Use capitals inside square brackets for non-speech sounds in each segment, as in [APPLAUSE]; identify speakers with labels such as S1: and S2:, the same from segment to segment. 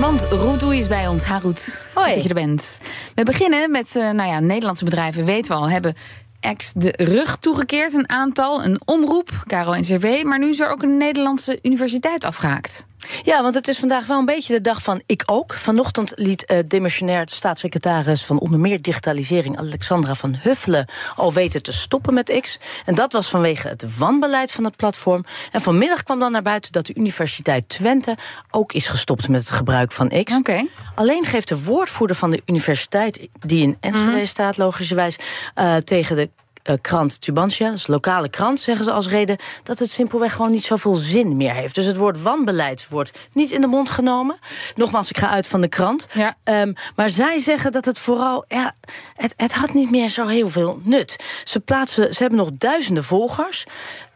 S1: Want Roedoe is bij ons. Haroet,
S2: Hoi.
S1: dat je er bent. We beginnen met, eh, nou ja, Nederlandse bedrijven, weten we al, hebben ex de rug toegekeerd. Een aantal, een omroep, Caro en CW. Maar nu is er ook een Nederlandse universiteit afgehaakt.
S2: Ja, want het is vandaag wel een beetje de dag van ik ook. Vanochtend liet uh, demissionair staatssecretaris van onder meer digitalisering Alexandra van Huffelen al weten te stoppen met X. En dat was vanwege het wanbeleid van het platform. En vanmiddag kwam dan naar buiten dat de Universiteit Twente ook is gestopt met het gebruik van X.
S1: Oké.
S2: Alleen geeft de woordvoerder van de universiteit, die in Enschede
S1: Mhm.
S2: staat logischerwijs, uh, tegen de krant Tubantia, dus lokale krant, zeggen ze als reden dat het simpelweg gewoon niet zoveel zin meer heeft. Dus het woord wanbeleid wordt niet in de mond genomen. Nogmaals, ik ga uit van de krant.
S1: Ja.
S2: Um, maar zij zeggen dat het vooral, ja, het, het had niet meer zo heel veel nut. Ze plaatsen, ze hebben nog duizenden volgers.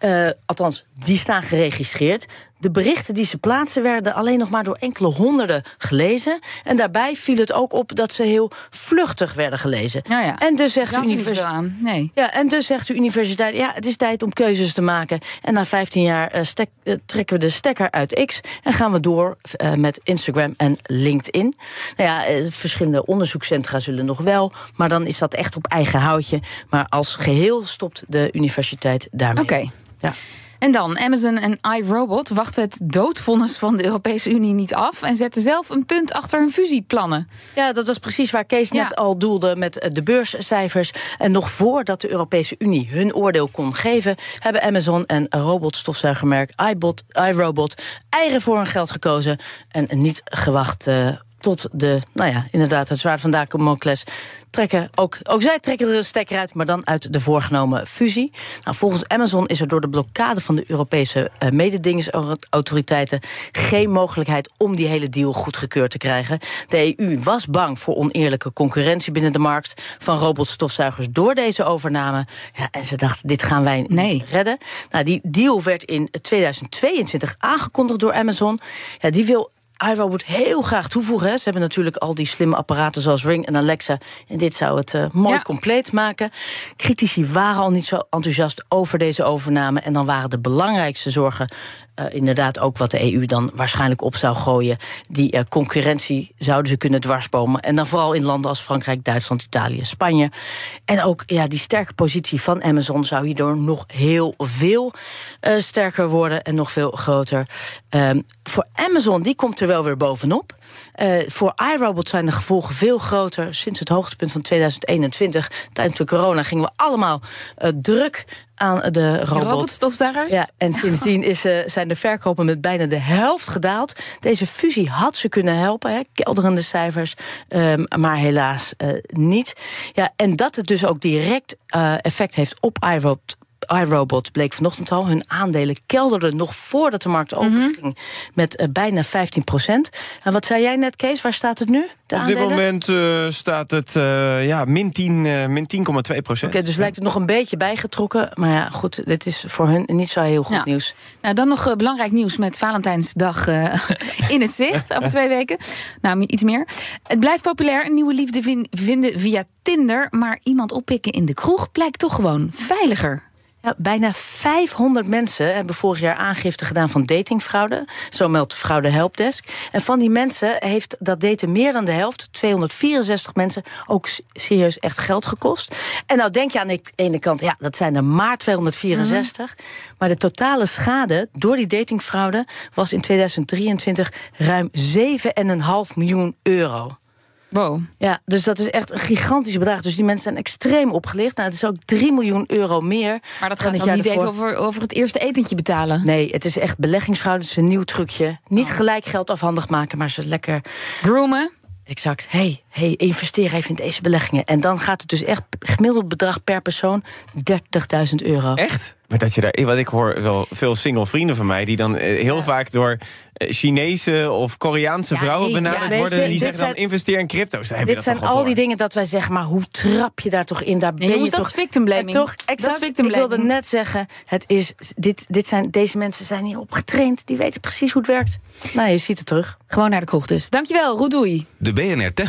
S2: Uh, althans, die staan geregistreerd. De berichten die ze plaatsen werden alleen nog maar door enkele honderden gelezen. En daarbij viel het ook op dat ze heel vluchtig werden gelezen.
S1: Nou ja,
S2: en dus zegt de
S1: universiteit aan. Nee.
S2: Ja, en dus zegt de universiteit: ja, het is tijd om keuzes te maken. En na 15 jaar uh, stek, uh, trekken we de stekker uit X en gaan we door uh, met Instagram en LinkedIn. Nou ja, verschillende onderzoekscentra zullen nog wel, maar dan is dat echt op eigen houtje. Maar als geheel stopt de universiteit daarmee.
S1: Oké. Okay.
S2: Ja.
S1: En dan, Amazon en iRobot wachten het doodvonnis van de Europese Unie niet af... en zetten zelf een punt achter hun fusieplannen.
S2: Ja, dat was precies waar Kees net al doelde met de beurscijfers. En nog voordat de Europese Unie hun oordeel kon geven... hebben Amazon en robotstofzuigermerk iBot, iRobot eieren voor hun geld gekozen... en niet gewacht... Uh, tot de, nou ja, inderdaad, het zwaard van Damocles trekken. Ook, ook zij trekken er een stekker uit, maar dan uit de voorgenomen fusie. Nou, volgens Amazon is er door de blokkade van de Europese uh, mededingingsautoriteiten geen mogelijkheid om die hele deal goedgekeurd te krijgen. De EU was bang voor oneerlijke concurrentie binnen de markt van robotstofzuigers door deze overname. Ja, en ze dachten, dit gaan wij
S1: nee.
S2: niet redden. Nou, die deal werd in 2022 aangekondigd door Amazon. Ja, die wil iRobot heel graag toevoegen. Hè. Ze hebben natuurlijk al die slimme apparaten zoals Ring en Alexa. En dit zou het uh, mooi ja. compleet maken. Critici waren al niet zo enthousiast over deze overname. En dan waren de belangrijkste zorgen uh, inderdaad ook wat de EU dan waarschijnlijk op zou gooien. Die uh, concurrentie zouden ze kunnen dwarsbomen. En dan vooral in landen als Frankrijk, Duitsland, Italië, Spanje. En ook ja, die sterke positie van Amazon zou hierdoor nog heel veel uh, sterker worden en nog veel groter. Um, voor Amazon, die komt er wel weer bovenop. Uh, voor iRobot zijn de gevolgen veel groter. Sinds het hoogtepunt van 2021, tijdens de corona, gingen we allemaal uh, druk aan de robot.
S1: robotstofzuigers?
S2: Ja, en sindsdien is, uh, zijn de verkopen met bijna de helft gedaald. Deze fusie had ze kunnen helpen, hè, kelderende cijfers, um, maar helaas niet. Ja, en dat het dus ook direct effect heeft op iRobot iRobot bleek vanochtend al. Hun aandelen kelderden nog voordat de markt open ging. Mm -hmm. Met uh, bijna 15 procent. En wat zei jij net, Kees? Waar staat het nu? De
S3: Op
S2: aandelen?
S3: dit moment uh, staat het uh, ja, min 10,2 min 10, procent.
S2: Oké, okay, dus lijkt het nog een beetje bijgetrokken. Maar ja, goed, dit is voor hun niet zo heel goed
S1: ja.
S2: nieuws.
S1: Nou, dan nog belangrijk nieuws met Valentijnsdag [LAUGHS] in het zicht. [LAUGHS] over twee weken. Nou, iets meer. Het blijft populair een nieuwe liefde vin vinden via Tinder. Maar iemand oppikken in de kroeg blijkt toch gewoon veiliger.
S2: Ja, bijna 500 mensen hebben vorig jaar aangifte gedaan van datingfraude. Zo meldt Fraude Helpdesk. En van die mensen heeft dat daten meer dan de helft, 264 mensen, ook serieus echt geld gekost. En nou denk je aan de ene kant, ja, dat zijn er maar 264. Mm -hmm. Maar de totale schade door die datingfraude was in 2023 ruim 7,5 miljoen euro.
S1: Wow.
S2: Ja, dus dat is echt een gigantisch bedrag. Dus die mensen zijn extreem opgelicht. Nou, het is ook 3 miljoen euro meer.
S1: Maar dat gaat dan niet ervoor. even over, over het eerste etentje betalen?
S2: Nee, het is echt beleggingsfraude. Het is een nieuw trucje. Niet oh. gelijk geld afhandig maken, maar ze lekker...
S1: Groomen?
S2: Exact. hey, hey, investeer even in deze beleggingen. En dan gaat het dus echt gemiddeld bedrag per persoon 30.000 euro.
S3: Echt? Maar dat je daar, want ik hoor wel veel single vrienden van mij die dan eh, heel vaak door eh, Chinese of Koreaanse
S1: Ja,
S3: vrouwen benaderd
S2: ja,
S3: worden. En die zeggen dan investeer in crypto's. Dan je
S2: Dit
S3: dat
S2: zijn
S3: toch
S2: al die dingen dat wij zeggen, maar hoe trap je daar toch in? Daar ben
S1: jongens,
S2: je
S1: dat
S2: toch...
S1: is victim blaming.
S2: En toch,
S1: Dat
S2: exact,
S1: is victim
S2: ik wilde
S1: blaming.
S2: net zeggen, het is, dit, dit zijn, deze mensen zijn hierop getraind. Die weten precies hoe het werkt. Nou, je ziet het terug.
S1: Gewoon naar de kroeg dus. Dankjewel, Roedoei.
S4: De BNR Tech